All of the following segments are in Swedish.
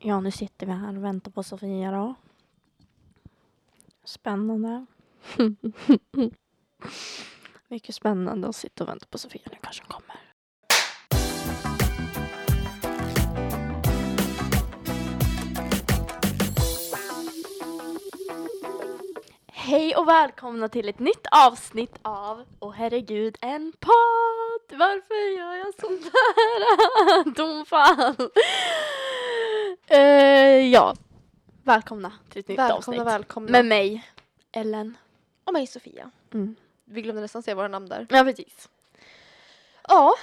Ja, nu sitter vi här och väntar på Sofia då. Spännande. Mycket spännande att sitta och vänta på Sofia. Nu kanske hon kommer. Hej och välkomna till ett nytt avsnitt av Åh herregud, en podd! Varför gör jag sånt här? Tonfall! Eh, ja, välkomna till ett nytt Välkomna, avsnitt. välkomna. Med mig, Ellen. och mig Sofia. Mm. Vi glömde nästan säga våra namn där. Ja, precis. Ja,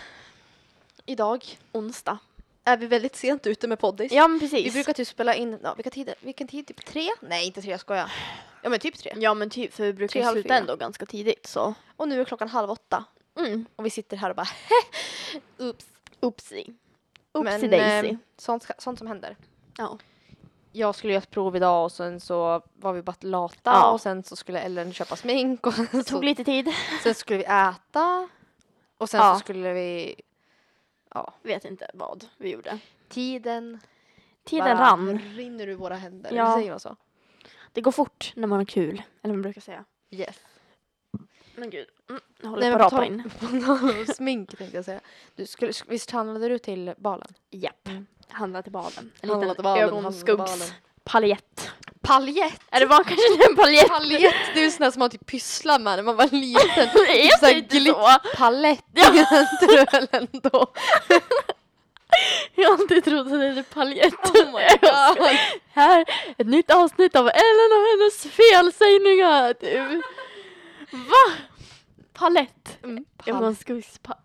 idag Onsdag. är vi väldigt sent ute med poddis. Ja, men precis. Vi brukar typ spela in, ja, vilka tider? Vilken tid? Typ tre? Nej, inte tre, jag skojar. Ja, men typ tre. Ja, men typ, för vi brukar Tre, sluta fyra. ändå ganska tidigt, så. Och nu är klockan halv åtta. Mm. Och vi sitter här och bara Oops. Oopsie. Oopsie daisy. eh, sånt, sånt som händer. Ja. Jag skulle göra ett prov idag och sen så var vi bara lata Ja. och sen så skulle Ellen köpa smink och Det tog så, lite tid. sen skulle vi äta och sen Ja. så skulle vi, ja, Vet inte vad vi gjorde. tiden Tiden bara rann. rinner ur våra händer. Ja. Säger man så? Det går fort när man har kul, eller vad man brukar säga. Yes. Men gud, mm, jag håller Nej, på att rapa in. Smink tänkte jag säga. Du skulle, visst handlade du till balen? Japp. Handla till balen. En Handla liten ögonskuggspaljett. Paljett! Är det var kanske en paljett? Paljett, det är ju sån där som man typ pysslar med när man var liten. Är så här det inte så? Palett Ja. tror jag väl ändå. Jag har alltid trott att det är paljett. Oh my god. Här, ett nytt avsnitt av Ellen och hennes felsägningar. Va? Palett? Mm, Ögonskuggspa...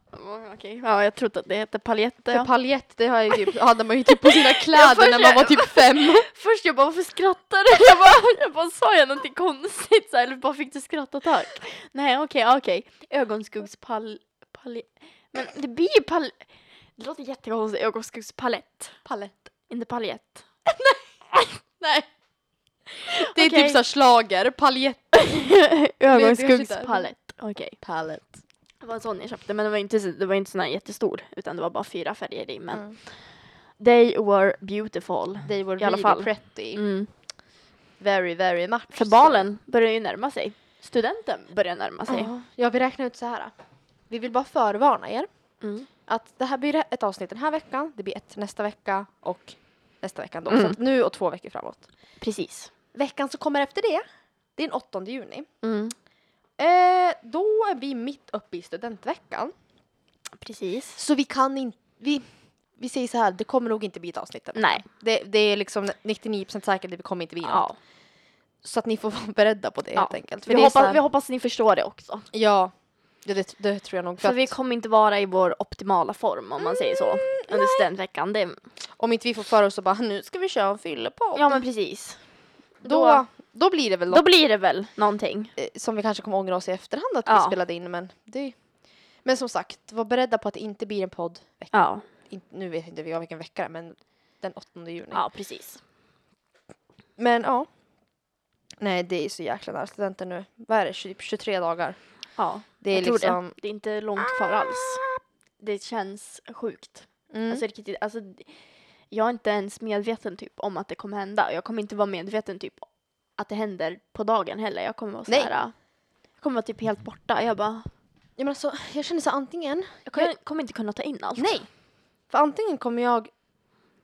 Okej, ja jag trodde att det hette paljett. För Ja. paljett, det har ju typ, hade man ju typ på sina kläder när man var jag- typ fem. Först jag bara, varför skrattar du? Jag bara, jag bara sa jag någonting konstigt så här, eller bara fick du skrattattack? Nej okej, ja, okej. Ögonskuggspal... Pal... Men det blir ju pal... Det låter jättekonstigt, ögonskuggspalett. Palett. Inte paljett. Nej. Det är Okej. typ såhär schlager, paljett. Ögonskuggspalett. Okej. Palett. Det var en sån jag köpte men det var inte, så- det var inte sån här jättestor utan det var bara fyra färger i men Mm. they were beautiful. They were I alla really fall. pretty. Mm. Very, very much. För balen börjar ju närma sig. Studenten börjar närma sig. Ja, ja, vi räknar ut så här. Vi vill bara förvarna er Mm. att det här blir ett avsnitt den här veckan, det blir ett nästa vecka och nästa vecka då. Mm. Så nu och två veckor framåt. Precis. Veckan som kommer efter det, det är den 8 juni. Mm. Eh, då är vi mitt uppe i studentveckan. Precis. Så vi kan inte, vi, vi säger så här, det kommer nog inte bli ett avsnitt. den Nej. Det, det är liksom 99% säkert att det kommer inte bli något. Ja. Så att ni får vara beredda på det Ja. helt enkelt. Vi, är så hoppas, här- vi hoppas ni förstår det också. Ja, ja det, det tror jag nog. För att vi kommer inte vara i vår optimala form om man säger så. Under studentveckan. Det, Om inte vi får för oss att bara nu ska vi köra en fyllepodd. ja men precis. då, då blir det väl Då blir det väl någonting. eh, som vi kanske kommer ångra oss i efterhand att vi Ja. spelade in. Men, det, men som sagt, var beredda på att det inte blir en podd. Veck, Ja, in, nu vet inte jag vilken vecka det är, men den 8 juni. ja precis. Men ja. Nej, det är så jäkla nära studenten nu. Vad är det? 20, 23 dagar. Ja, Det är jag tror liksom... det. Det är inte långt kvar alls. Det känns sjukt. Mm. Alltså, riktigt, alltså, jag är inte ens medveten typ om att det kommer hända. Jag kommer inte vara medveten typ att det händer på dagen heller. Jag kommer vara så Nej. här. Jag kommer vara typ helt borta. Jag bara, ja, men alltså, jag känner så antingen... jag kommer, kommer inte kunna ta in allt. Nej! För antingen kommer jag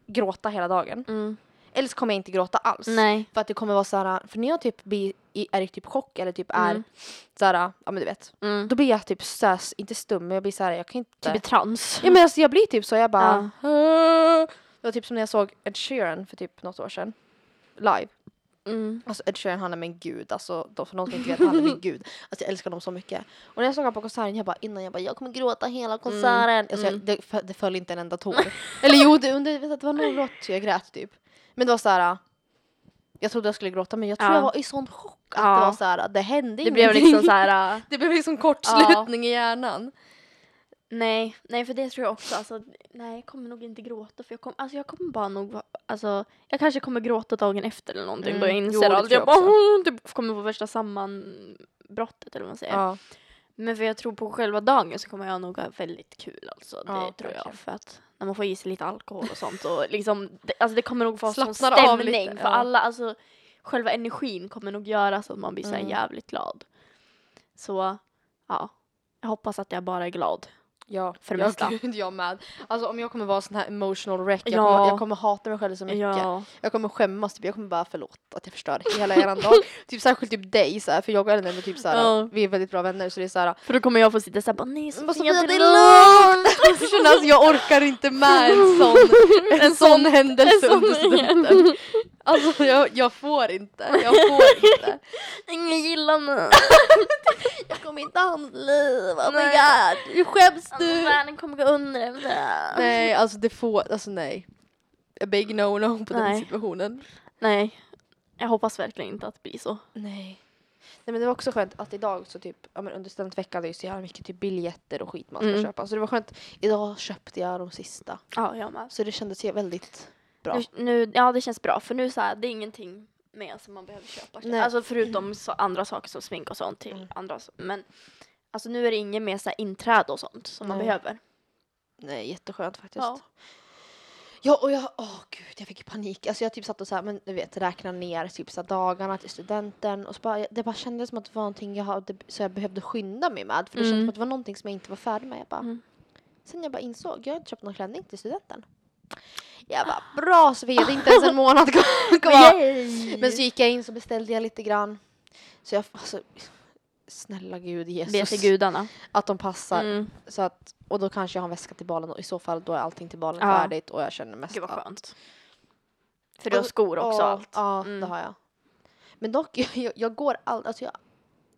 gråta hela dagen. Mm. Eller så kommer jag inte gråta alls. Nej. För att det kommer vara så här, för när jag typ blir, i- är i typ chock eller typ är Mm. så här, ja men du vet. Mm. Då blir jag typ så här, inte stum men jag blir så här, jag kan inte. Typ i trans. Ja men alltså jag blir typ så, jag bara. "Åh." Det var typ som när jag såg Ed Sheeran för typ något år sedan. Live. Mm. Alltså Ed Sheeran han är min gud, alltså då, för någon som inte vet, han är min gud. Alltså jag älskar honom så mycket. Och när jag såg honom på konserten, jag bara innan jag bara jag kommer gråta hela konserten. Alltså, jag, mm. det, det föll inte en enda tår. Eller jo, det, det, det var någon låt jag grät typ. Men det var så här. Jag trodde jag skulle gråta men jag tror Ja. jag var i sån chock att Ja. det var så här, det hände Det blev ingenting. liksom så här. Det blev liksom kortslutning i hjärnan. Nej, nej för det tror jag också. Alltså, nej, jag kommer nog inte gråta för jag kommer, alltså jag kommer bara nog, alltså jag kanske kommer gråta dagen efter eller någonting Mm, då jag jo, inser allt. Jag jag bara, typ, kommer få värsta sammanbrottet eller vad man säger. Ja. Men för jag tror på själva dagen så kommer jag nog ha väldigt kul alltså. Det Ja, tror jag. För att när man får i sig lite alkohol och sånt och liksom, det, alltså det kommer nog vara sån stämning lite, för ja. alla. Alltså själva energin kommer nog göra så att man blir så Mm. jävligt glad. Så ja, jag hoppas att jag bara är glad. Ja, För det mesta. gud, jag med. Alltså om jag kommer vara sån här emotional wreck, jag, Ja. kommer, jag kommer hata mig själv så mycket. Ja. Jag kommer skämmas, typ. jag kommer bara förlåt att jag förstör hela eran dag. typ särskilt typ dig så här, för jag och Ellen är typ så här, Ja. vi är väldigt bra vänner så det är så här. För då kommer jag få sitta såhär bara nej Sofia Sofia, det är lugnt. alltså, jag orkar inte med en sån, en sån händelse en sån under studenten. Alltså jag, jag får inte, jag får inte. Ingen gillar mig. Jag kommer inte ha något liv, oh my god, hur skäms Alltså, du? världen kommer gå under efter det. Nej, alltså det får, alltså nej. A big no-no på den Nej. situationen. Nej, jag hoppas verkligen inte att det blir så. Nej. Nej men det var också skönt att idag så typ, ja men under studentveckan det är ju så jävla mycket typ biljetter och skit man ska Mm. köpa. Så det var skönt, idag köpte jag de sista. Ja, jag med. Så det kändes ju väldigt bra. Nu, nu, ja, det känns bra för nu så här, det är ingenting mer som man behöver köpa. Nej. Alltså förutom så andra saker som smink och sånt till Mm. andra. Men alltså nu är det inget mer så här inträde och sånt som man Nej. behöver. Nej, jätteskönt faktiskt. Ja. Ja. och jag, åh gud, jag fick panik. Alltså jag typ satt och så här, men du vet, räkna ner typ så dagarna till studenten och så bara, det bara kändes som att det var någonting jag hade, så jag behövde skynda mig med. För det kändes Mm. som att det var någonting som jag inte var färdig med. Jag bara, Mm. Sen jag bara insåg, jag har inte köpt någon klänning till studenten. Jag bara, bra Sofia, det är inte ens en månad kvar. Men så gick jag in så beställde jag lite grann. Så jag, alltså, snälla gud Be Jesus. till gudarna. Att de passar. Mm. Så att, och då kanske jag har en väska till balen och i så fall då är allting till balen Ja. färdigt och jag känner mest Gud vad att- skönt. För du har skor också och Ja, allt. Ja, Mm. det har jag. Men dock, jag, jag går aldrig, alltså jag,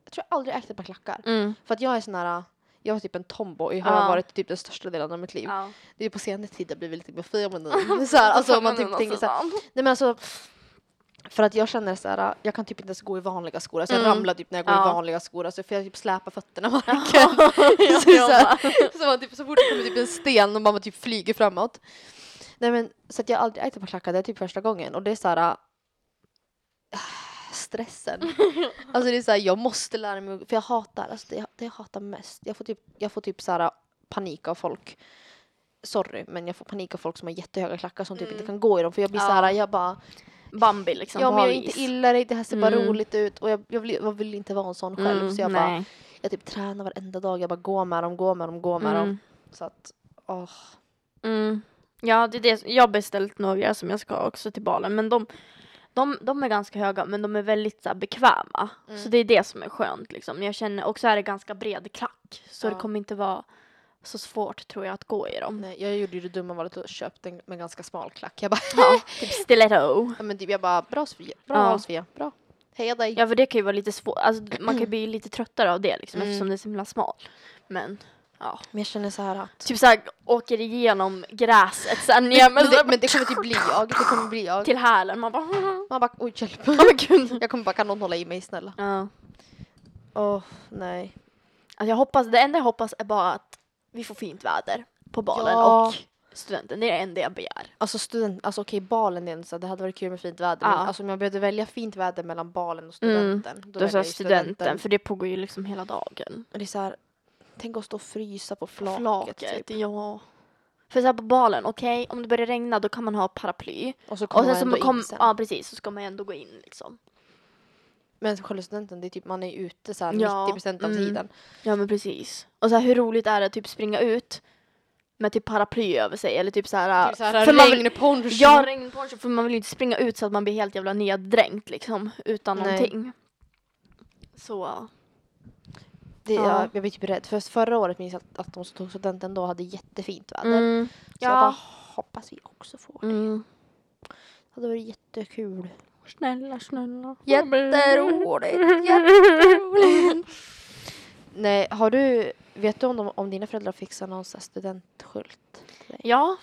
jag tror jag aldrig ägt ett par klackar. Mm. För att jag är sån här, jag var typ en tomboy, har Ja. jag varit typ den största delen av mitt liv. Det är på senare tid jag blivit lite mer feminin. så här, alltså man typ tänker så här, nej men alltså för att jag känner så här, jag kan typ inte ens gå i vanliga skor. Alltså jag Mm. ramlar typ när jag går Ja. i vanliga skor. Alltså för jag typ släpar fötterna marken. Ja, så, det så, jag här, så, man typ, så fort det kommer typ en sten och man typ flyger framåt. Nej men så att jag har aldrig ägt ett par klackar, det är typ första gången. Och det är så här äh, stressen. alltså det är så här, jag måste lära mig, för jag hatar, alltså det, det jag hatar mest. Jag får typ, jag får typ så här panik av folk. Sorry, men jag får panik av folk som har jättehöga klackar som typ Mm. inte kan gå i dem. För jag blir så Ja. här, jag bara Bambi liksom Ja men jag är inte illa det här ser bara Mm. roligt ut och jag, jag, vill, jag vill inte vara en sån själv Mm, så jag bara, nej. jag typ tränar varenda dag, jag bara går med dem, går med dem, går med dem. Mm. Så att, åh. Mm. Ja, det är det. Jag har beställt några som jag ska också till balen. Men de, de, de är ganska höga men de är väldigt så här, bekväma. Mm. Så det är det som är skönt liksom. Jag känner, och så är det ganska bred klack. Så Ja. det kommer inte vara så svårt tror jag att gå i dem. Nej, jag gjorde ju det dumma valet och köpte en med ganska smal klack. Jag bara, Ja, typ stiletto. ja, men typ, jag bara, bra Sofia, bra Ja. Sofia, bra. Heja dig. Ja för det kan ju vara lite svårt, alltså man kan ju bli lite tröttare av det liksom Mm. eftersom det är så himla smal. Men ja. Men jag känner så här att, Typ såhär åker igenom gräset sen ner men, men, det, men det kommer typ bli jag, det kommer bli jag. till hälen. Man bara Man bara, oj hjälp. Gud. Jag kommer bara, kan någon hålla i mig snälla? Ja. Åh, nej. Alltså jag hoppas, det enda jag hoppas är bara att vi får fint väder på balen Ja. och studenten. Det är det enda jag begär. Alltså student, alltså okej balen är så det hade varit kul med fint väder. Ja. Men alltså om jag behövde välja fint väder mellan balen och studenten. Då väljer sa jag ju studenten, för det pågår ju liksom hela dagen. Och det är så här, tänk att stå och frysa på flaket. Flaket, typ. ja. För så här på balen, okej, om det börjar regna då kan man ha paraply. Och så Och kommer sen man så ändå kom, in sen. ja precis, så ska man ändå gå in liksom. Men själva studenten, det är typ man är ute så här Ja, 90% av mm. tiden. Ja men precis. Och så här, hur roligt är det att typ springa ut med typ paraply över sig eller typ så här. Typ så här för man vill- regnponcho. Ja, regnponcho för man vill ju inte springa ut så att man blir helt jävla neddränkt liksom utan Nej. någonting. Så, det, Ja. jag, jag blir typ rädd. För förra året minns jag att, att de som tog studenten då hade jättefint väder. mm, Så jag ja. bara hoppas vi också får det. Mm. Det hade varit jättekul. Snälla, snälla. Jätteroligt, jätteroligt. Nej, har du, vet du om, de, om dina föräldrar fixar någon studentskylt? Ja,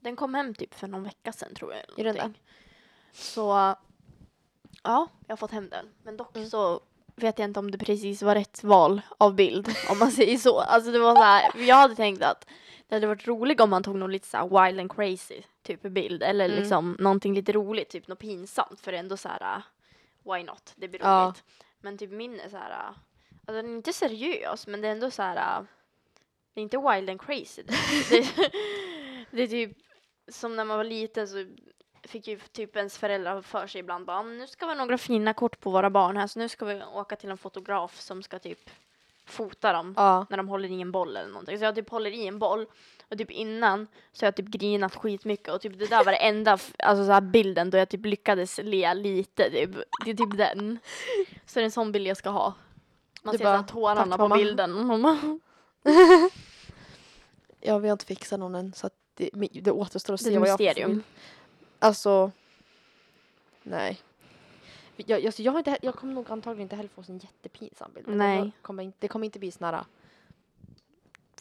den kom hem typ för någon vecka sedan tror jag. eller Är den. Så, ja, jag har fått hem den. Men dock Mm. så vet jag inte om det precis var rätt val av bild, om man säger så. Alltså det var så här, jag hade tänkt att det hade varit roligt om man tog någon lite så här wild and crazy typ bild. Eller Mm. liksom någonting lite roligt, typ något pinsamt. För ändå så här, uh, why not? Det blir Ja. roligt. Men typ min är så här, uh, Alltså den är inte seriös men det är ändå så här. äh, Det är inte wild and crazy. Det, det, det är typ som när man var liten så fick ju typ ens föräldrar för sig ibland bara nu ska vi ha några fina kort på våra barn här så nu ska vi åka till en fotograf som ska typ fota dem Ja. när de håller i en boll eller någonting. Så jag typ håller i en boll och typ innan så har jag typ grinat skitmycket och typ det där var det enda alltså så här bilden då jag typ lyckades le lite typ. Det är typ den. Så det är en sån bild jag ska ha. Man Du ser bara, tårarna på mamma. bilden. Ja, vi har inte fixat någon än så att det, det återstår att se vad jag får. Alltså, nej. Jag, alltså, jag, har inte, jag kommer nog antagligen inte heller få en jättepinsam bild. men Nej. Det kommer, inte, det kommer inte bli sån här äh,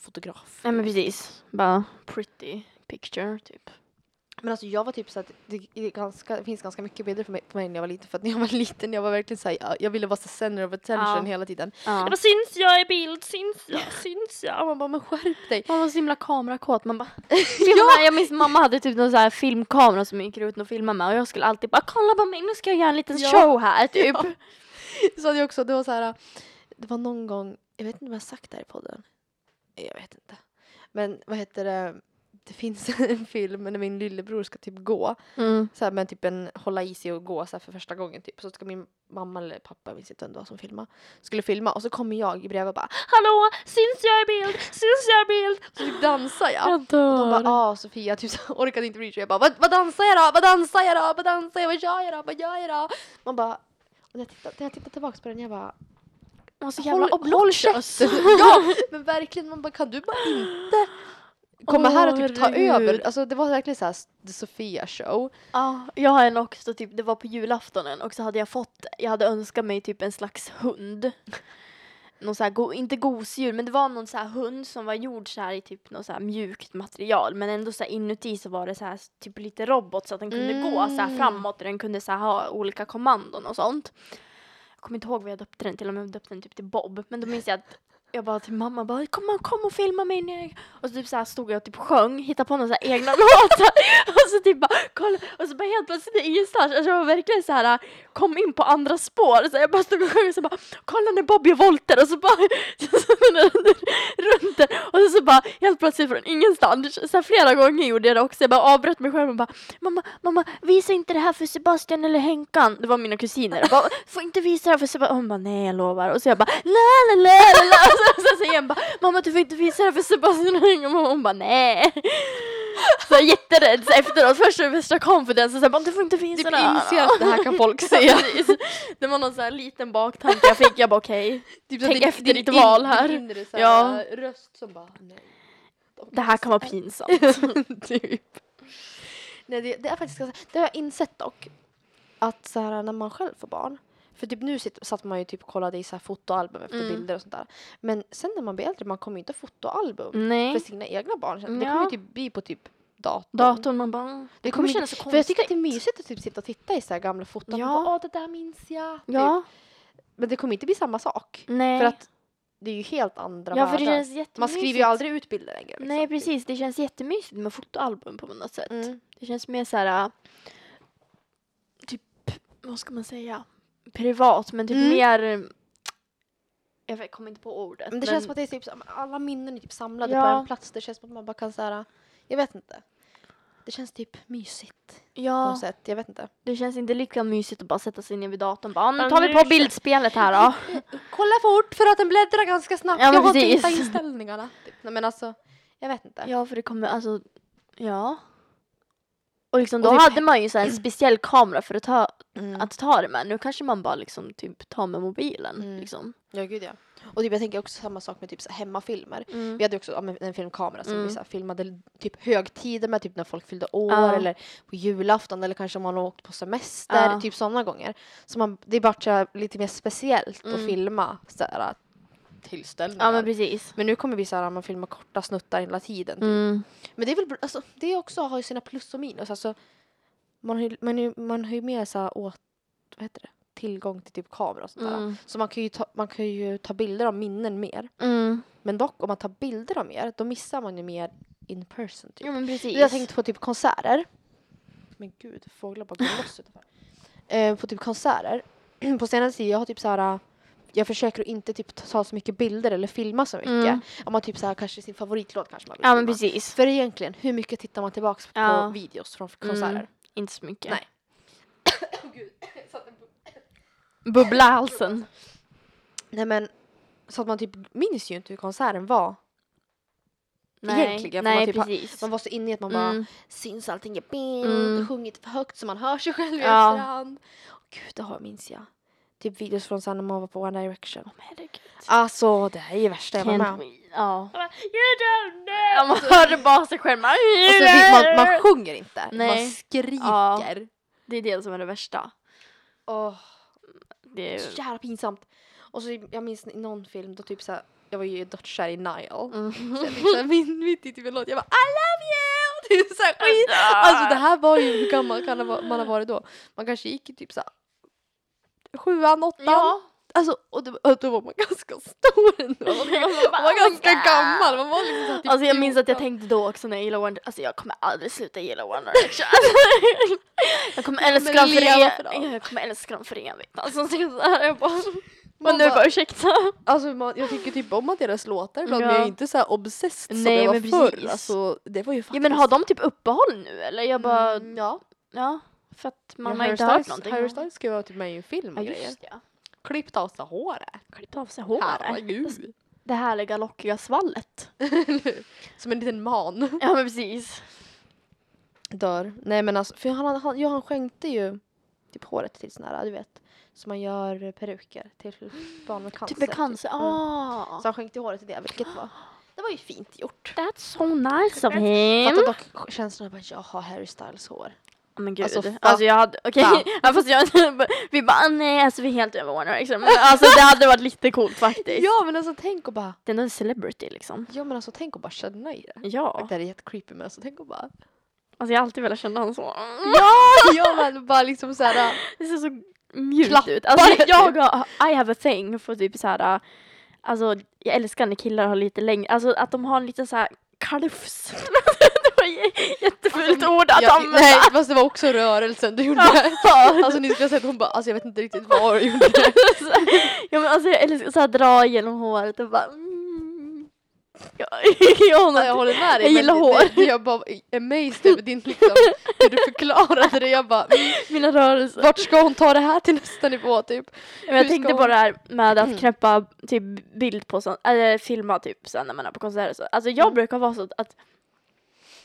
fotograf. Nej men precis. Bara pretty picture typ. Men alltså jag var typ så att det, det, ganska, det finns ganska mycket bilder på mig, på mig när jag var liten. För att när jag var liten, jag var verkligen såhär, jag, jag ville vara så center of attention Ja. hela tiden. Ja. Jag syns jag i bild? Syns jag? Syns jag? Och man bara, men skärp dig. Man var så himla kamerakåt. Man bara filma. Jag minns mamma hade typ någon så här filmkamera som gick ut och filmade med och jag skulle alltid bara kolla på mig nu ska jag göra en liten Ja. show här typ. Ja. Så hade jag också, det var så här, det var någon gång, jag vet inte om jag sagt det här i podden. Jag vet inte. Men vad heter det, det finns en film när min lillebror ska typ gå. Mm. Så här med typ en hålla i sig och gå så här för första gången typ. Så ska min mamma eller pappa, jag minns inte vem det var som filmade, skulle filma och så kommer jag i bredvid och bara Hallå, syns jag i bild? Syns jag i bild? Så typ dansar jag. Jag Och de bara dör. ah Sofia, typ så orkade inte bry sig. Jag bara vad, vad dansar jag då? Vad dansar jag då? Vad dansar jag? Vad gör jag då? Vad gör jag då? Man bara och när jag tittar, när jag tittar tillbaka på den jag bara Man så håll, jävla håll käften. ja men verkligen man bara kan du bara inte komma här och typ ta herregud. över. Alltså det var verkligen så här the Sofia show. Ja, jag har en också, typ, det var på julaftonen och så hade jag fått, jag hade önskat mig typ en slags hund. Någon så här, go, inte gosedjur, men det var någon så här hund som var gjord så här i typ något så här mjukt material men ändå så här inuti så var det så här typ lite robot så att den kunde gå så här Mm. framåt och den kunde så här ha olika kommandon och sånt. Jag kommer inte ihåg vad jag döpte den till, om jag döpte den typ till Bob. Men då minns jag att jag bara till mamma bara kom, kom och filma mig när jag... Och så typ så här stod jag och typ sjöng, hittade på några så här egna låtar. Och så typ bara kolla, och så bara helt plötsligt ingenstans, alltså jag var verkligen så här kom in på andra spår. Så jag bara stod och sjöng och så bara kolla när Bobby och volter och så bara runt den. Och så, så bara helt plötsligt från ingenstans, så här flera gånger gjorde jag det också. Jag bara avbröt mig själv och bara mamma, mamma visa inte det här för Sebastian eller Henkan. Det var mina kusiner. Jag bara, får inte visa det här för Sebastian. Hon bara nej jag lovar. Och så jag bara la la la la så, så säger jag bara mamma du får inte visa det för Sebastian och Henkan. Och hon bara nej. Så jätterädd så efteråt. Först är det värsta confidence sen bara du får inte visa Typ det här. inser att det här kan folk se. precis. Det var någon så här liten baktanke jag fick. Jag bara okej. Typ Tänk din- efter din ditt in- val här. Din inre så här, Ja. röst som bara nej. Det här kan vara pinsamt. typ. Nej, det, det är faktiskt det har jag insett dock. Att så här, när man själv får barn. För typ nu satt man ju typ och kollade i så här fotoalbum efter Mm. bilder och sånt där. Men sen när man blir äldre, man kommer ju inte ha fotoalbum för Nej. sina egna barn. Det Ja. kommer ju typ bli på typ datorn. Datorn man bara det Det kommer kännas så konstigt. För jag tycker att det är mysigt att typ sitta och titta i så här gamla foton. Ja. Ja. Åh, det där minns jag. Typ. Ja. Men det kommer inte bli samma sak. Nej. För att det är ju helt andra ja för det världar. Man skriver ju aldrig ut bilder längre. Liksom. Nej precis, det känns jättemysigt med fotoalbum på något sätt. Mm. Det känns mer så här typ, vad ska man säga, privat men typ Mm. mer jag kommer inte på ordet. Men det känns som att det är typ, alla minnen är typ samlade Ja. på en plats. Det känns som att man bara kan säga, jag vet inte. Det känns typ mysigt på ja, något sätt. Jag vet inte. det känns inte lika mysigt att bara sätta sig ner vid datorn och bara, "Ah, nu tar vi på bildspelet här då. Kolla fort för att den bläddrar ganska snabbt. Ja, men jag har inte precis. hittat inställningarna. Typ. Nej, men alltså, jag vet inte. Ja för det kommer, alltså, ja. Och liksom Och då typ- hade man ju så en speciell kamera för att ta, Mm. att ta det med. Nu kanske man bara liksom typ tar med mobilen. Mm. Liksom. Ja, gud ja. Och typ, jag tänker också samma sak med typ så hemmafilmer. Mm. Vi hade också ja, en filmkamera som Mm. vi så filmade typ högtider med, typ när folk fyllde år Ja. eller på julafton eller kanske om man åkt på semester, Ja. typ sådana gånger. Så man, det är bara lite mer speciellt att Mm. filma så här, tillställningar. Ja men precis. Men nu kommer vi så här, man filmar korta snuttar hela tiden. Typ. Mm. Men det är väl, alltså, det också har ju sina plus och minus. Alltså, man, har ju, man, man har ju mer så här, åt, vad heter det? tillgång till typ kamera och sånt där. Mm. Så man kan, ju ta, man kan ju ta bilder av minnen mer. Mm. Men dock om man tar bilder av mer, då missar man ju mer in person. Typ. Ja men precis. Jag har tänkt på typ konserter. Men gud, fåglar bara går loss utanför. Eh, på typ konserter. på senaste tiden, jag har typ så här. Jag försöker att inte typ ta så mycket bilder eller filma så mycket. Mm. Om man typ så här, kanske sin favoritlåt kanske man vill Ja men filma. precis. För egentligen, hur mycket tittar man tillbaks på Ja. videos från konserter? Mm. Inte så mycket. Nej. Bubbla halsen. Nej men, så att man typ minns ju inte hur konserten var. Nej, Egentligen, nej man typ har-. Man var så inne i att man bara Mm. syns allting i bild, Mm. sjungit för högt så man hör sig själv i Ja. efterhand. Gud, det har minns jag. Typ videos från sen när man var på One Direction. Herregud. Alltså det här är det värsta jag var med om. Ja. Ja, man hörde bara sig själv. Man, Och så man, man sjunger inte, Nej. man skriker. Det är det som är det värsta. Åh, Det är... så jävla pinsamt. Och så jag minns i någon film då typ såhär, jag var ju dödskär i Nile. Mm. Så jag såhär min, mitt i typ en låt, jag bara I love you! Det är såhär skit. Alltså det här var ju, hur gammal kan man ha varit då? Man kanske gick i typ såhär sjuan, åttan. Ja. Alltså, och, då, och då var man ganska stor ändå. Man var, man var ganska gammal. Man var liksom typ Alltså jag minns att jag 14. tänkte då också när jag gillade One Alltså jag kommer aldrig sluta gilla One Direction. jag kommer älska dem för evigt. Jag kommer älska dem för evigt. Alltså så här, jag bara... Men nu bara- ursäkta. Alltså man, jag tycker typ om att deras låtar ibland Ja. men jag är inte så här obsessed som Nej, jag var men förr. Alltså, det var ju faktiskt... Ja men har de typ uppehåll nu eller? Jag bara... Mm, ja. Ja. För att man Ja, har Harry inte Styles- hört någonting. Harry Styles ska ju vara typ med i en film Ja och grejer. just ja. Klippt av sig håret. Klippt av sig håret. Herregud. Det härliga lockiga svallet. Som en liten man. Ja men precis. Dör. Nej men alltså, för han, han, ja, han skänkte ju typ håret till såna här, du vet. Så man gör peruker till barn med cancer. Typ med cancer. Ja. Ah. Så han skänkte håret till det, vilket var, det var ju fint gjort. That's so nice of him. Fattar dock känslan av att jag har Harry Styles hår. Oh, men gud. Alltså, Alltså, jag hade, okej, ja, fast jag, vi bara "Ah, nej alltså vi är helt över One Direction. Men alltså det hade varit lite coolt faktiskt. Ja men alltså tänk och bara, Det är en celebrity liksom. ja men alltså tänk och bara känna i det. Ja, Det är jättecreepy men alltså tänk och bara, alltså jag har alltid velat känna honom så. ja! ja men bara liksom såhär, Det ser så mjukt Klappar ut. Alltså jag har, I have a thing för typ så här. Alltså jag älskar när killar har lite längre, alltså att de har en liten så här kalufs. jättefult ord att ja, använda. nej fast det var också rörelsen du gjorde. Alltså ni skulle ha sett hon bara, alltså jag vet inte riktigt vad du gjorde. ja men alltså jag älskar så här dra genom håret och bara mm. ja, jag, jag något- håller med dig. Jag gillar hår. Det, jag bara amazed över din liksom, hur du förklarade det. Jag bara, mm, mina rörelser. vart ska hon ta det här till nästa nivå typ? Men jag hur tänkte ska på hon- det här med att Mm. knäppa typ bild på sånt, eller filma typ sen när man är på konserter så. Alltså jag Mm. brukar vara så att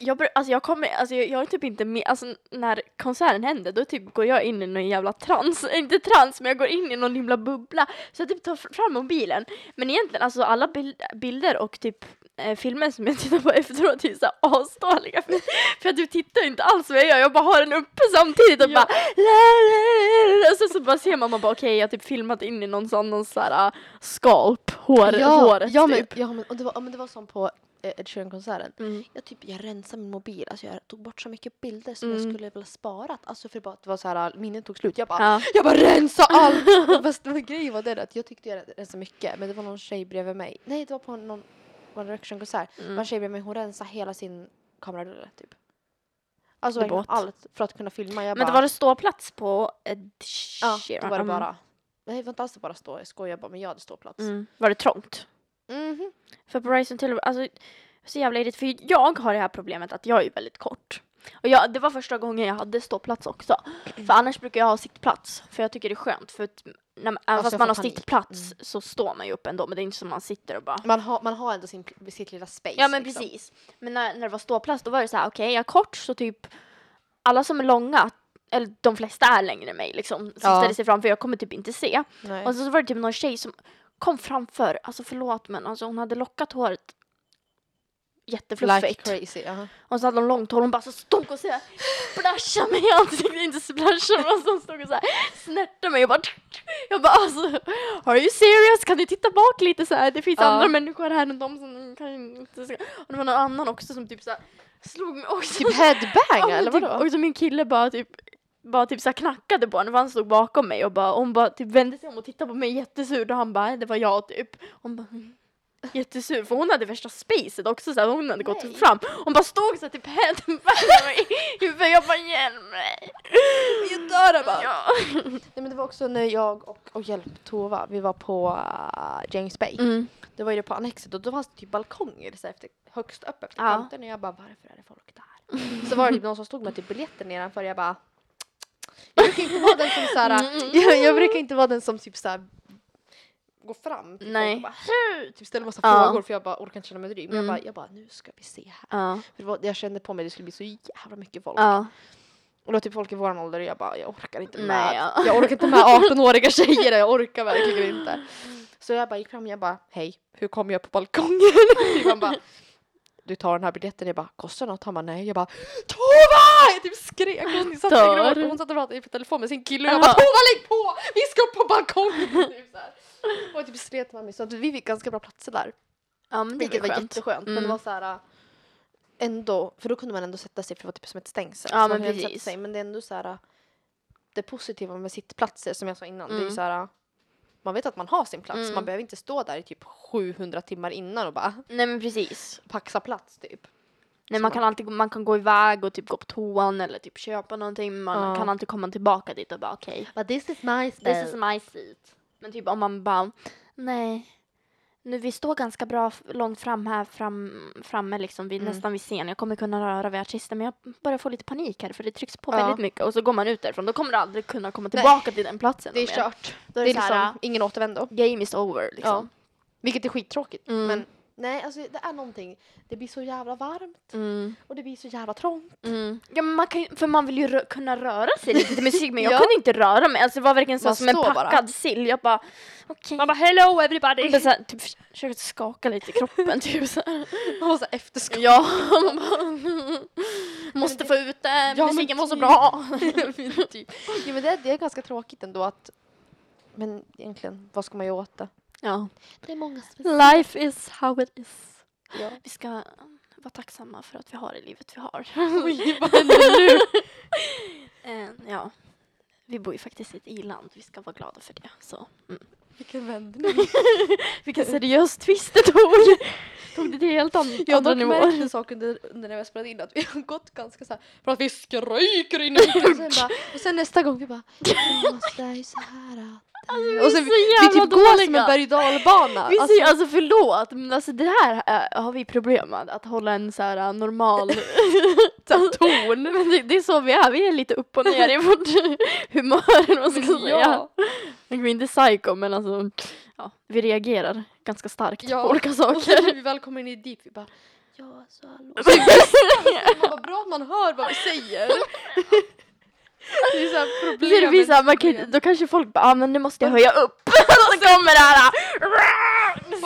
jag, br- alltså jag kommer, alltså jag, jag är typ inte med, alltså när konserten händer då typ går jag in i någon jävla trans, inte trans men jag går in i någon himla bubbla så jag typ tar fr- fram mobilen. Men egentligen alltså alla bild, bilder och typ eh, filmer som jag tittar på efteråt är så här asdåliga för, för att du tittar inte alls vad jag gör, jag bara har den uppe samtidigt och Ja. bara la. så, så bara ser man, man bara okej jag har typ filmat in i någon sån någon så här uh, skalp, hår, håret ja, men, typ. ja men, och det var, ja, men det var som på eh, Ed Sheeran-konserten. Mm. Jag, typ, jag rensade min mobil, alltså jag tog bort så mycket bilder som Mm. jag skulle vilja sparat. Alltså för bara, det var så här, minnet tog slut. Jag bara, Ja. jag bara rensa allt! Fast grejen var det att jag tyckte jag rensade mycket men det var någon tjej bredvid mig. Nej det var på någon One Direction-konsert. Mm. tjej bredvid mig, hon rensade hela sin kamerarulle typ. Alltså allt för att kunna filma. Jag Men bara, det var det ståplats på Ed Ja, Sheeran? då var det Mm. bara. Nej det var inte alls bara stå, jag skojar bara men jag hade ståplats. Mm. Var det trångt? Mhm. För på Rise and alltså så jävla irriterande för jag har det här problemet att jag är väldigt kort. Och jag, det var första gången jag hade ståplats också. För annars brukar jag ha sittplats. För jag tycker det är skönt. För att när, man- även Alltså, fast man har panik. sittplats så står man ju upp ändå. Men det är inte som man sitter och bara Man, har, man har ändå sin, sitt lilla space. Ja men liksom. precis. Men när, när det var ståplats då var det så här, okej jag är kort så typ alla som är långa, eller de flesta är längre än mig liksom, som Ja. ställer sig framför, jag kommer typ inte se. Nej. Och så var det typ någon tjej som kom framför, alltså förlåt men alltså hon hade lockat håret like jättefluffigt. crazy. ja. och så hade hon långt hår, hon bara så stod och så här splashade mig i ansiktet, inte splasha men hon stod och så här snärtade mig och bara jag bara alltså are you serious? Kan du titta bak lite så här? Det finns Ja. andra människor här än de som kan inte se. Och det var någon annan också som typ så här slog mig också. Typ headbang Ja, eller typ, vadå? Och så min kille bara typ bara typ så knackade på henne för han stod bakom mig och bara, och hon bara typ vände sig om och tittade på mig jättesur och han bara det var jag typ. Hon bara mm. jättesur för hon hade värsta spacet också så hon hade gått Nej. fram. Hon bara stod så typ händerna i huvudet. Jag bara hjälp mig. Jag dör bara. Ja. Nej men det var också när jag och, och hjälp Tova, vi var på uh, James Bay. Mm. Det var ju det på Annexet och då fanns det typ balkonger så efter, högst upp efter Ja. kanten och jag bara varför är det folk där? Så var det typ någon som stod med typ biljetter nedanför jag bara jag brukar inte vara den som såhär, Mm. jag, jag brukar inte vara den som typ såhär går fram till Nej. folk och bara "Hej!" typ ställer massa Ja. frågor för jag bara orkar inte känna mig dryg. Men Mm. jag, bara, jag bara nu ska vi se här. Ja. För det var, jag kände på mig det skulle bli så jävla mycket folk. Ja. Och då typ folk i vår ålder och jag bara jag orkar inte med. Nej, ja. Jag orkar inte med 18-åriga tjejer, jag orkar verkligen inte. Så jag bara gick fram och jag bara hej, hur kommer jag på balkongen? Han bara du tar den här biljetten, jag bara kostar något? Han bara nej, jag bara Tova! Jag typ skrek, hon satt, och gråt, hon satt och pratade på telefon med sin kille och jag bara. Tova lägg på! Vi ska upp på balkongen! Typ så här. och typ slet med mig så att vi fick ganska bra platser där. ja men det Vilket var skönt. jätteskönt. Men det Mm. var så här äh, ändå, för då kunde man ändå sätta sig för det var typ som ett stängsel. Ja, men precis. Sig, men det är ändå så här äh, det positiva med sittplatser som jag sa innan. Det är ju Mm. så här äh, man vet att man har sin plats. Mm. Man behöver inte stå där i typ 700 timmar innan och bara Nej men precis. paxa plats typ. Nej, man kan alltid man kan gå iväg och typ gå på toan eller typ köpa någonting. men Man Ja. kan alltid komma tillbaka dit och bara okej. But this is my This is my seat. Men typ om man bara, nej. Nu vi står ganska bra långt fram här, fram, framme liksom, vid, Mm. nästan vid scen. Jag kommer kunna röra vid artisten men jag börjar få lite panik här för det trycks på Ja. väldigt mycket och så går man ut därifrån. Då kommer du aldrig kunna komma Nej. tillbaka till den platsen. Det är kört. Då Det är är det så här, liksom ingen återvändo. game is over liksom. Vilket är skittråkigt. Mm. Men nej, alltså det är någonting. Det blir så jävla varmt Mm. och det blir så jävla trångt. Mm. Ja, men man kan, för man vill ju rö- kunna röra sig lite till musik men jag Ja. kunde inte röra mig. Alltså det var verkligen så Man som en packad bara. sill. Jag bara okej. bara hello everybody! Jag bara här, typ försökte skaka lite i kroppen typ så här. Man var så efterskott. Ja, man bara, måste få ut det. Ja, Musiken var så typ. bra. typ. Ja men det, det är ganska tråkigt ändå att men egentligen, vad ska man göra åt det? Ja. Det är många som Life is how it is. ja. Vi ska vara tacksamma för att vi har det livet vi har. Oj, vad händer nu? Eh, ja. Vi bor ju faktiskt i ett i-land. Vi ska vara glada för det. Så. Mm. Vilken vändning. Vilken seriös twist det tog. Tog det till helt an- Jag har andra dock nivåer. märkt en sak under, under när vi spelat in att vi har gått ganska så här för att vi skriker in och sen, bara, och sen nästa gång vi bara "Jag måste är ju så här att vi och sen vi, vi typ går som en berg och dalbana. Vi Alltså, ser, alltså förlåt, men alltså det här äh, har vi problem med. Att hålla en så här äh, normal ton. Men det, det är så vi är, vi är lite upp och ner i vårt humör. Vad ska jag säga. Vi är inte psycho men alltså ja, vi reagerar ganska starkt Ja. på olika Och sen saker. när vi väl kommer in dit vi bara ja så hallå. Bara, bra att man hör vad vi säger. Det är så här Så är det problem. vi så här, man kan, då kanske folk bara, ah, men nu måste jag höja upp. Och så kommer det här.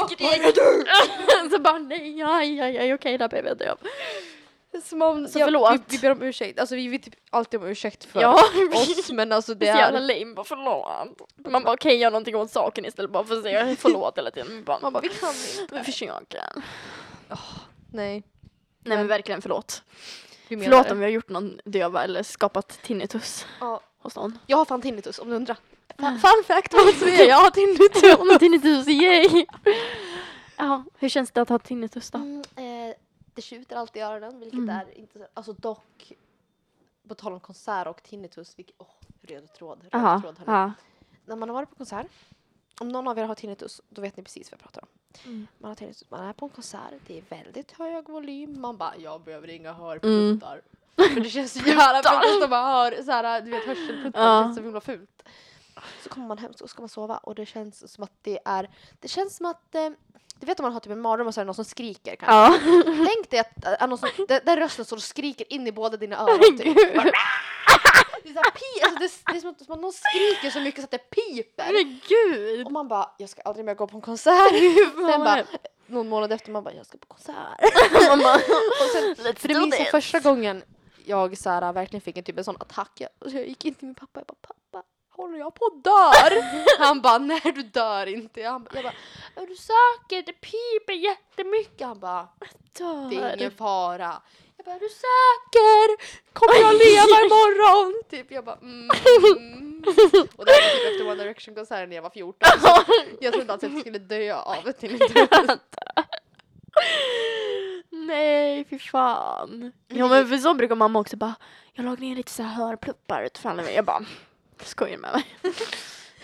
Skrik. Så bara nej, aj, aj, aj, okej där blev jag döv. Som om, Så ja, förlåt. Vi, vi ber om ursäkt, alltså vi vill typ alltid om ursäkt för Ja, oss men alltså det är så jävla lame, bara förlåt. Man bara okej, gör någonting åt saken istället bara för att säga förlåt hela tiden. Man bara, Man bara vi kan inte. vi försöker. Nej. Nej men verkligen förlåt. Menar Förlåt om vi har gjort någon döva eller skapat tinnitus Ja, hos någon. jag har fan tinnitus om du undrar. Fun, fact vad som är jag har tinnitus. Tinnitus, yay! Ja, hur känns det att ha tinnitus då? Mm, eh, det tjuter alltid i öronen vilket Mm. är inte så, alltså dock på tal om konsert och tinnitus, vilket, åh, röd tråd, röd Jaha, tråd hörni. ja. När man har varit på konsert, om någon av er har tinnitus, då vet ni precis vad jag pratar om. Mm. Man har tinnitus, man är på en konsert, det är väldigt hög volym, man bara jag behöver inga Mm. hörpluttar. För det känns så jävla fult att man hör såhär, du vet hörselpluttar, Ja. det känns så himla fult. Så kommer man hem så ska man sova och det känns som att det är, det känns som att eh, du vet om man har typ en mardröm och så är det någon som skriker kanske. Ja. Tänk dig att äh, någon som, den, den rösten står och skriker in i båda dina öron. Typ. Det, är så här, pi, alltså det, det är som att, som att någon skriker så mycket så att det piper. Men gud! Och man bara, jag ska aldrig mer gå på en konsert. Sen bara, någon månad efter man bara, jag ska på konsert. Man bara, Och sen, för det minns jag första gången jag så här, verkligen fick en typ en sån attack. Jag, och så jag gick in till min pappa jag bara, pappa, håller jag på att dör? Han bara, nej du dör inte. Jag, bara- jag bara, är du säker? Det piper jättemycket. Han bara, det är ingen fara. Jag bara, är du säker? Kommer jag leva imorgon? Typ jag bara mm. Och det här var typ efter One Direction-konserten när jag var 14. Så jag trodde alltså att jag skulle dö av till Nej, fy fan. Ja men för så brukar mamma också bara, jag lagade ner lite så här hörpluppar utifrån mig. Jag bara, skojar med mig.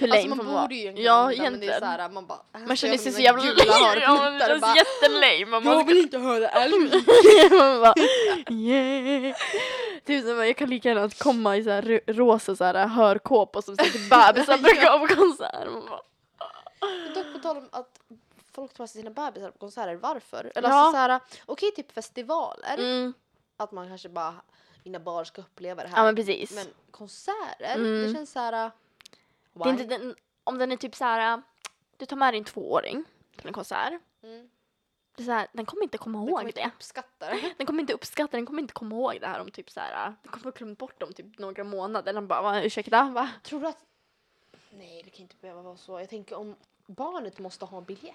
Hur lame Alltså man får man borde ju egentligen Ja, det är man bara här Man känner sig så jävla lame. Ja, det och bara, känns jättelame. Man Jag vill inte höra alls. man bara yeah. Typ som jag kan lika gärna komma i så här ro- rosa så här hörkåpor som sitter bebisar brukar på konsert. Man bara, Dock på tal om att folk tar med sig sina bebisar på konserter, varför? Eller Ja. alltså så här, okej typ festivaler, Mm. att man kanske bara, mina barn ska uppleva det här. Ja men precis. Men konserter, Mm. det känns så här. det är inte den, om den är typ så här, du tar med din tvååring till en konsert. Mm. Det är så här, den kommer inte komma Jag ihåg kommer inte det. uppskatta det. Den kommer inte uppskatta den kommer inte komma ihåg det här om typ så här. Den kommer ha glömt bort om typ några månader. Den bara, va, ursäkta, va? Tror du att... Nej, det kan inte behöva vara så. Jag tänker om barnet måste ha biljett.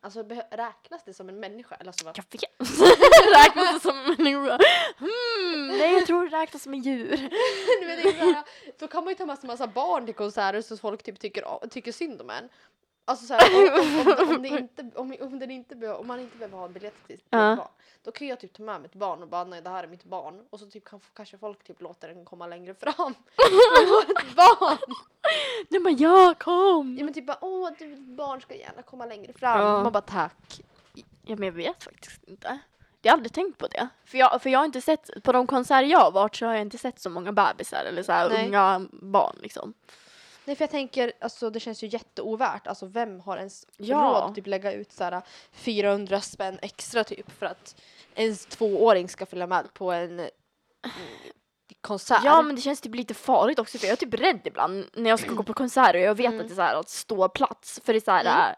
Alltså räknas det som en människa? Eller alltså, vad? Jag vet. räknas det som en människa? Hmm, nej jag tror det räknas som en djur. Du vet, det är så här, då kan man ju ta med sig massa barn till konserter så folk typ tycker, tycker synd om en. Alltså så här, om, om, om, det inte, om, om, den inte be, om man inte behöver ha en biljett till sitt barn. Då kan jag typ ta med mitt barn och bara nej det här är mitt barn. Och så typ kan, kanske folk typ låter den komma längre fram. ett barn! Den bara, ja kom! Ja men typ bara åh du, ditt barn ska gärna komma längre fram. Ja. Man bara tack. Ja men jag vet faktiskt inte. Jag har aldrig tänkt på det. För jag, för jag har inte sett, på de konserter jag har varit så har jag inte sett så många bebisar eller så här Nej. unga barn liksom. Nej för jag tänker, alltså det känns ju jätteovärt. Alltså vem har ens Ja. råd att typ lägga ut så här 400 spänn extra typ för att ens tvååring ska följa med på en mm, konsert? Ja men det känns typ lite farligt också för jag är typ rädd ibland när jag ska gå på konserter och jag vet Mm. att det är så här att stå plats för det är så här Mm.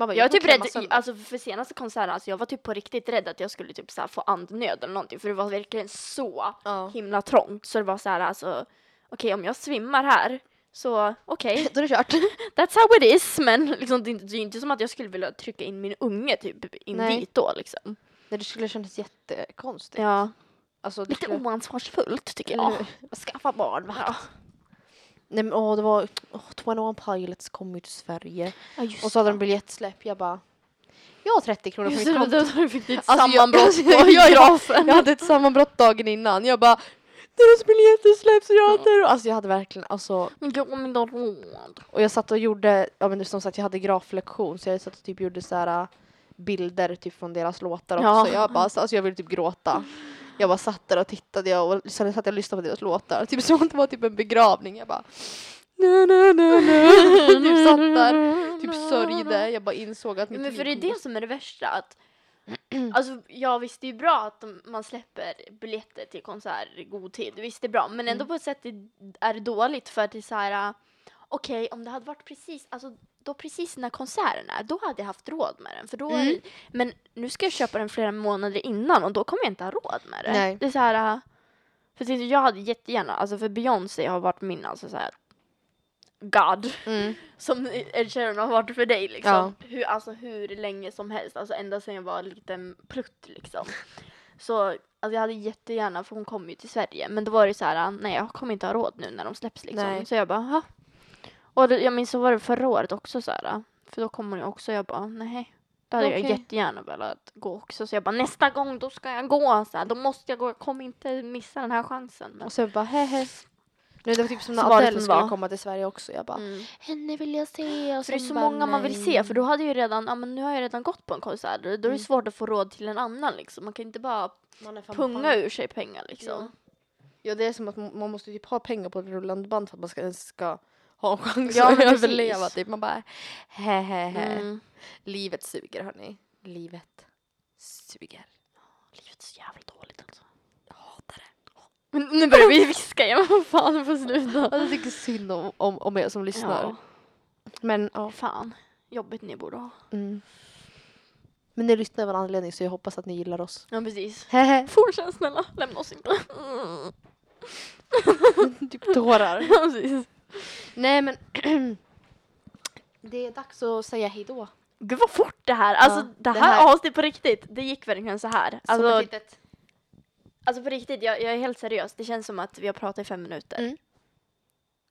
Man bara, Jag är typ rädd, alltså för senaste konserten, alltså jag var typ på riktigt rädd att jag skulle typ så få andnöd eller någonting för det var verkligen så ja. himla trångt så det var så här alltså okej om jag svimmar här så okej Då är det kört. that's how it is men liksom, det, är inte, det är inte som att jag skulle vilja trycka in min unge typ in Nej. dit då liksom. Nej det skulle kännas jättekonstigt. Ja, Alltså, lite skulle... oansvarsfullt tycker jag. Skaffa barn va? Ja. Nej men åh det var, åh 21 Pilots kom ju till Sverige. Ja, Och så hade de biljettsläpp. Jag bara, jag har 30 kronor på mitt konto. då fick du ett Alltså, jag- sammanbrott jag- jag-. Jag hade ett sammanbrott dagen innan. Jag bara, deras biljetter släpps jag har inte råd." Alltså jag hade verkligen, alltså. Men jag har inte råd. Och jag satt och gjorde, ja men som sagt jag hade graflektion så jag satt och typ gjorde så här äh, bilder typ från deras låtar också. Ja. Jag bara, alltså jag ville typ gråta. Jag bara satt där och tittade jag och sen satt jag och lyssnade på deras låtar. Typ som att det var typ en begravning. Jag bara na, na, na, na. typ satt där, typ sörjde. Jag bara insåg att mitt Men för det är det som är det värsta att Alltså ja visst det är bra att man släpper biljetter till konserter i god tid, visst det är bra men ändå Mm. på ett sätt är det dåligt för att det är så här äh, okej om det hade varit precis, alltså då precis när konserten är, då hade jag haft råd med den för då Mm. det, men nu ska jag köpa den flera månader innan och då kommer jag inte ha råd med det. Nej. Det är så här, äh, för jag hade jättegärna, alltså för Beyoncé har varit min alltså så här God Mm. som Ed Sheeran har varit för dig liksom. Ja. Hur, alltså hur länge som helst, alltså ända sedan jag var en liten prutt liksom. Så alltså, jag hade jättegärna, för hon kom ju till Sverige, men då var det så här, nej jag kommer inte ha råd nu när de släpps liksom. Nej. Så jag bara, ha. Och det, jag minns så var det förra året också så här, för då kommer jag också, jag bara, nej. Då hade jag Okej. jättegärna velat gå också, så jag bara nästa gång då ska jag gå, så här, då måste jag gå, jag kommer inte missa den här chansen. Men, Och så bara hehe. Nu det var typ som när Adele skulle var. komma till Sverige också. Jag bara mm. henne vill jag se. Och För det är så bara, många man vill nej. se för då hade jag ju redan, ja men nu har jag redan gått på en konsert då är det Mm. svårt att få råd till en annan liksom. Man kan inte bara Man är fan punga fan- ur sig pengar liksom. Ja det är som att man man måste typ ha pengar på ett rullande band för att man ska, ens ska ha en chans Ja, att överleva. Typ. Man bara hehehe. Mm. Livet suger hörni. Livet suger. Livet är så jävla dåligt alltså. Jag hatar det. Men nu börjar vi viska igen, vad fan du får sluta. Jag tycker synd om, om, om er som lyssnar. Ja, Men ja. fan. Jobbigt ni borde ha. Mm. Men ni lyssnar av en anledning så jag hoppas att ni gillar oss. Ja precis. Fortsätt snälla, lämna oss inte. Typ tårar. Ja, precis. Nej men det är dags att säga hejdå. Gud vad fort det här, alltså Ja, det det här, avsnittet på riktigt, det gick verkligen så här. Alltså, Alltså på riktigt, jag, jag är helt seriös. Det känns som att vi har pratat i fem minuter. Mm.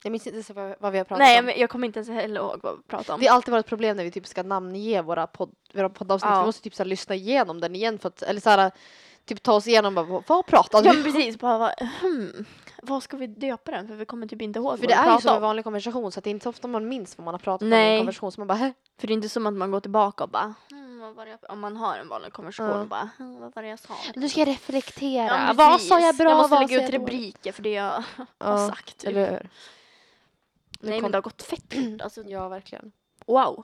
Jag minns inte ens vad, vad vi har pratat Nej, om. men jag kommer inte ens heller ihåg vad vi pratade om. Det har alltid varit ett problem när vi typ ska namnge våra, podd, våra poddavsnitt. Ja. Vi måste typ så här, lyssna igenom den igen för att, eller så här, typ ta oss igenom bara, vad, pratade Ja vi men precis, bara hmm, vad ska vi döpa den? För vi kommer typ inte ihåg För det är ju som en vanlig konversation så att det är inte så ofta man minns vad man har pratat om i Nej. en konversation. Så man bara, Hä? För det är inte som att man går tillbaka och bara, hmm, vad var det jag, om man har en vanlig konversation Ja. och bara, hmm, vad var det jag sa? nu ska jag reflektera. Ja, vad sa jag bra? Jag måste lägga ut rubriker för det jag har Ja, sagt. Typ. eller hur? Nej kom- men det har gått fett fort. Alltså, Ja, verkligen. wow.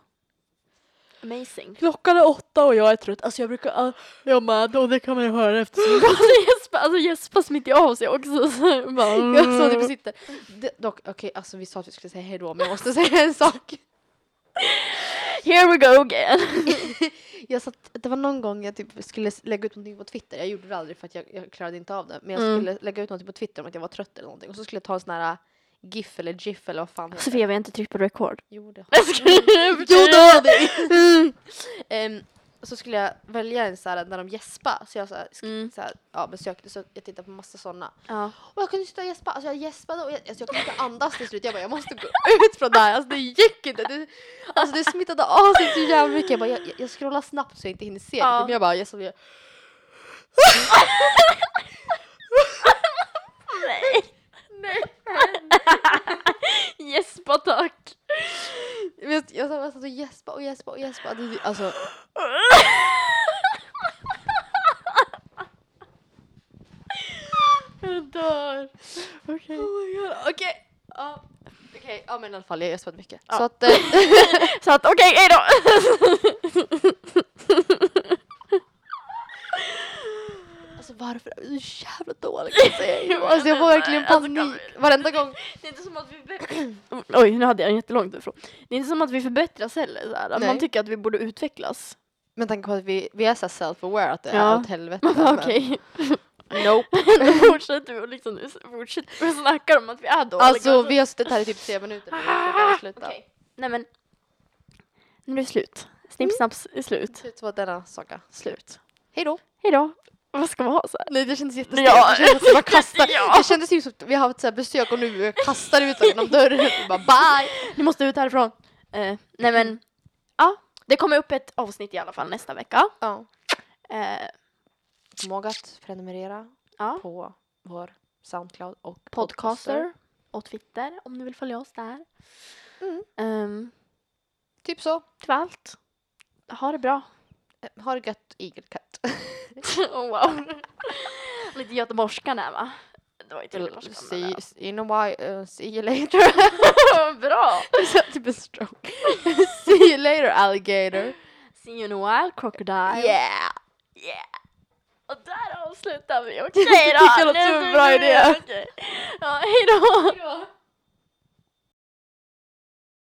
Amazing. Klockan är åtta och jag är trött. Alltså jag brukar, jag med och det kan man ju höra eftersom alltså Jesper, alltså Jesper smittar av sig också. Så jag bara, jag så typ sitter. Det, dock, okej, alltså vi sa att vi skulle säga hej då, men jag måste säga en sak. Here we go again. Jag satt, det var någon gång jag typ skulle lägga ut någonting på Twitter. Jag gjorde det aldrig för att jag, jag klarade inte av det. Men jag Mm. skulle lägga ut någonting på Twitter om att jag var trött eller någonting. Och så skulle jag ta en sån här GIF eller GIF eller vad fan heter Sofia vi har inte tryckt på record. Jo, det Jag skojar. Jo, det har vi! Och så skulle jag välja en så här när de gäspar. Så jag så här, Mm. så här, ja, besökte, så jag tittade på massa sådana. Ja. Och jag kunde sitta och gäspa. Alltså jag gäspade och jag, alltså jag kunde inte andas till slut. Jag bara, jag måste gå ut från det här. Alltså det gick inte. Det, alltså det smittade av sig så jävla mycket. Jag, bara, jag, jag scrollar snabbt så jag inte hinner se Ja. det. Men jag bara. Jag, nej. Jesper tack. Jag, jag, jag, satt och gäspade och gäspade och gäspade. Det- Alltså, Jag dör. Okej. oh my god. Okej. Ja. Okej, ja men i alla fall jag gäspade mycket. Ja. Så att, eh, Så att okej, okay, hejdå. alltså varför är du så jävla dålig på hej då? Alltså jag får verkligen Alltså, panik vi- varenda gång. Det är inte som att vi... Oj, nu hade jag en jättelångt ifrån. Det är inte som att vi förbättras heller. Så här. Man tycker att vi borde utvecklas. Men tänk på att vi, vi är så self-aware att det Ja. är åt helvete. Men- okej. Nope. Då fortsätter vi och liksom nu fortsätter och snackar om att vi är dåliga. Alltså vi har suttit här i typ tre minuter nu. Sluta. Okej. Nej men. Nu är det slut. Snippsnaps är slut. Slut på denna saga. Slut. Hej då. Hejdå. Vad ska man ha så här? Nej det kändes jättestelt. Ja. Det kändes man kastar. Ja. Det kändes ju som att vi har haft så besök och nu kastar ut genom dörren. Vi bara bye. Ni måste ut härifrån. Eh, nej men. Ja. Det kommer upp ett avsnitt i alla fall nästa vecka. Ja. Eh, Kom ihåg att prenumerera på vår Soundcloud och Podcaster och Twitter om ni vill följa oss där. Mm. Um, Typ så. till allt. Ha det bra. Eh, Ha det gött igelkatt. Oh, wow. Lite göteborgska där va? Det var inte göteborgska. See, in a while, uh, see you later. Bra! Typ en stroke. see you later alligator. See you in a while, crocodile. Yeah. Yeah. Och där avslutar vi. Okej då. Tycker jag låter som en bra idé. Okej. Ja, hej då. Hejdå.